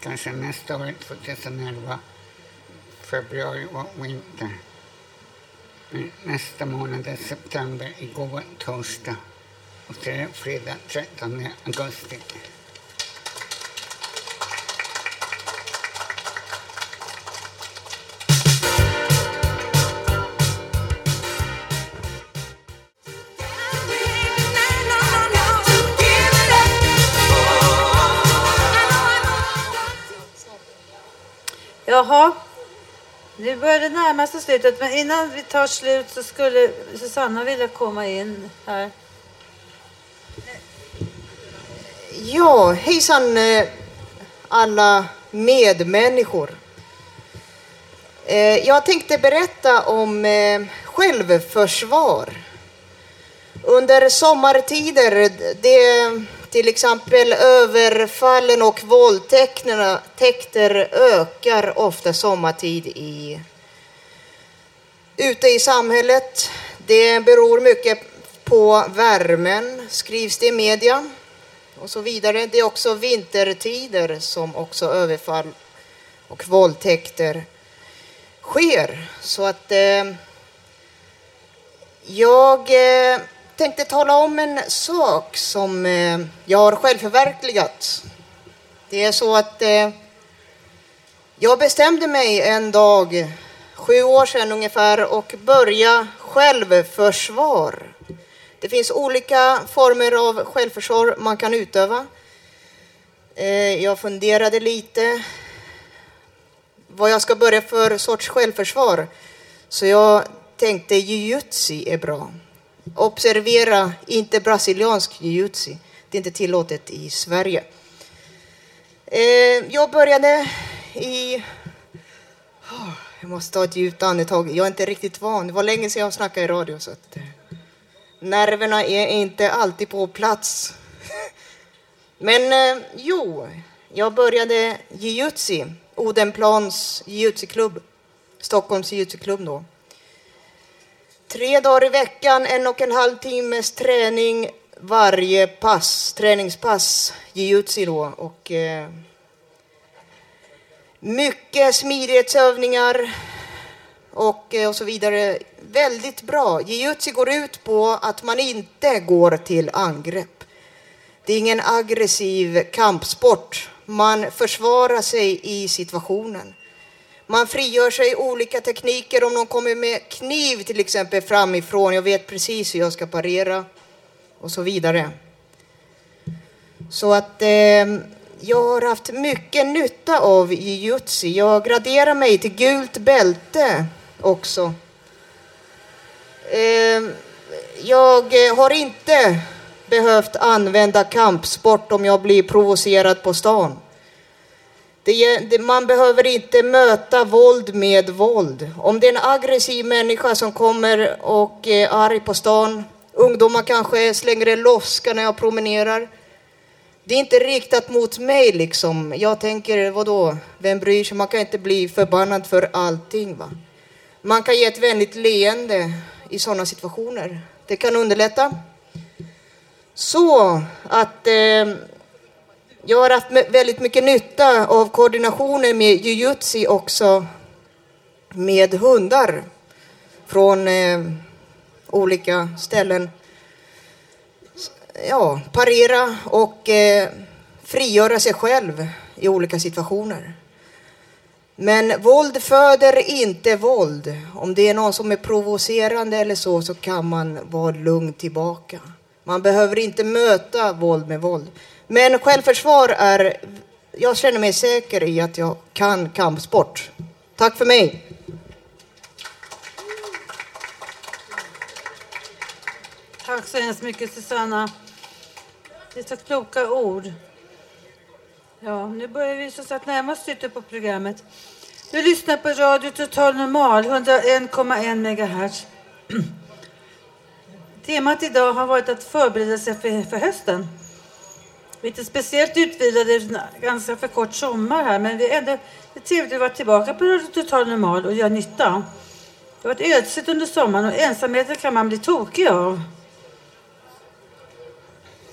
Kanske nästa år, 2011. Februari var vinter. Nästa månad är september. Igår var torsdag. Och det är fredag 13 augusti. Jaha, nu börjar det närma sig slutet. Men innan vi tar slut så skulle Susanna vilja komma in här. Ja, hejsan eh, alla medmänniskor. Eh, jag tänkte berätta om eh, självförsvar. Under sommartider, det till exempel överfallen och våldtäkter ökar ofta sommartid i, ute i samhället. Det beror mycket på värmen, skrivs det i media och så vidare. Det är också vintertider som också överfall och våldtäkter sker. Så att eh, jag eh, tänkte tala om en sak som eh, jag har självförverkligat. Det är så att eh, jag bestämde mig en dag, sju år sedan ungefär, och börja självförsvar. Det finns olika former av självförsvar man kan utöva. Eh, jag funderade lite vad jag ska börja för sorts självförsvar. Så jag tänkte jujutsu är bra. Observera, inte brasiliansk jujutsu. Det är inte tillåtet i Sverige. Eh, jag började i... Ah, jag måste ta ett djupt andetag. Jag är inte riktigt van. Det var länge sedan jag snackade i radio. Så att, eh, nerverna är inte alltid på plats. Men eh, jo, jag började jujutsu. Odenplans jujutsu-klubb. Stockholms jujutsu-klubb då. Tre dagar i veckan, en och en halv timmes träning varje pass, träningspass, jujutsu då. Och, eh, mycket smidighetsövningar och, eh, och så vidare. Väldigt bra. Jujutsu går ut på att man inte går till angrepp. Det är ingen aggressiv kampsport. Man försvarar sig i situationen. Man frigör sig i olika tekniker. Om någon kommer med kniv till exempel framifrån, jag vet precis hur jag ska parera och så vidare. Så att eh, jag har haft mycket nytta av jujutsu. Jag graderar mig till gult bälte också. Eh, jag har inte behövt använda kampsport om jag blir provocerad på stan. Det, man behöver inte möta våld med våld. Om det är en aggressiv människa som kommer och är arg på stan, ungdomar kanske slänger en loska när jag promenerar. Det är inte riktat mot mig liksom. Jag tänker, vadå, vem bryr sig? Man kan inte bli förbannad för allting va. Man kan ge ett vänligt leende i sådana situationer. Det kan underlätta. Så att eh, jag har haft väldigt mycket nytta av koordinationen med jujutsu också med hundar från eh, olika ställen. Ja, parera och eh, frigöra sig själv i olika situationer. Men våld föder inte våld. Om det är någon som är provocerande eller så, så kan man vara lugn tillbaka. Man behöver inte möta våld med våld. Men självförsvar är... Jag känner mig säker i att jag kan kampsport. Tack för mig. Tack så hemskt mycket Susanna. Det är så kloka ord. Ja, nu börjar vi så att närma oss slutet på programmet. Du lyssnar på Radio Total Normal, 101,1 MHz. Temat idag har varit att förbereda sig för, för hösten. Vi är inte speciellt utvilade, ganska för kort sommar här, men det är ändå det är trevligt att vara tillbaka på Radio Total Normal och göra nytta. Det har varit ödsligt under sommaren och ensamheten kan man bli tokig av.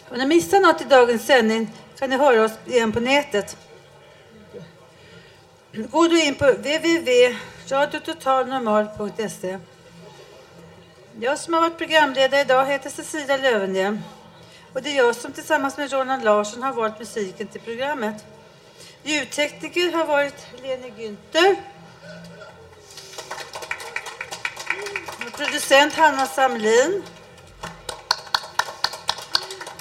Om ni missar något i dagens sändning kan ni höra oss igen på nätet. Gå då in på www.radiototalnormal.se. Jag som har varit programledare idag heter Cecilia Lövenhjelm. Och det är jag som tillsammans med Roland Larsson har valt musiken till programmet. Ljudtekniker har varit Lene Günther. Och producent Hanna Samlin.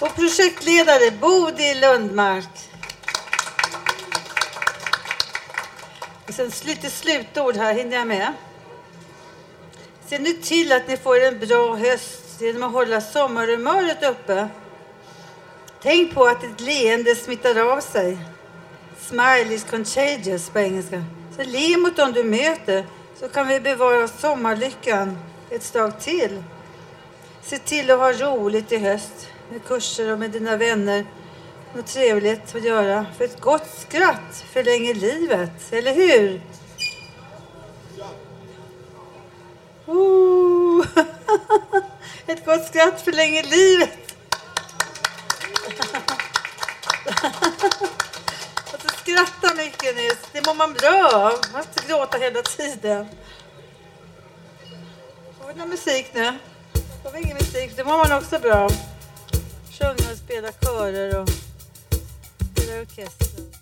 Och projektledare Bodil Lundmark. Och sen lite slutord här, hinner jag med? Se nu till att ni får en bra höst genom att hålla sommarhumöret uppe. Tänk på att ett leende smittar av sig. Smile is contagious på engelska. Så le mot dem du möter så kan vi bevara sommarlyckan ett slag till. Se till att ha roligt i höst med kurser och med dina vänner. Något trevligt att göra. För ett gott skratt förlänger livet, eller hur? Oh. Ett gott skratt förlänger livet. Att skratta mycket nu, det mår man bra av. Man måste gråta hela tiden. Får vi någon musik nu? Får vi ingen musik, det mår man också bra av. Sjunga och spela körer och spela orkester.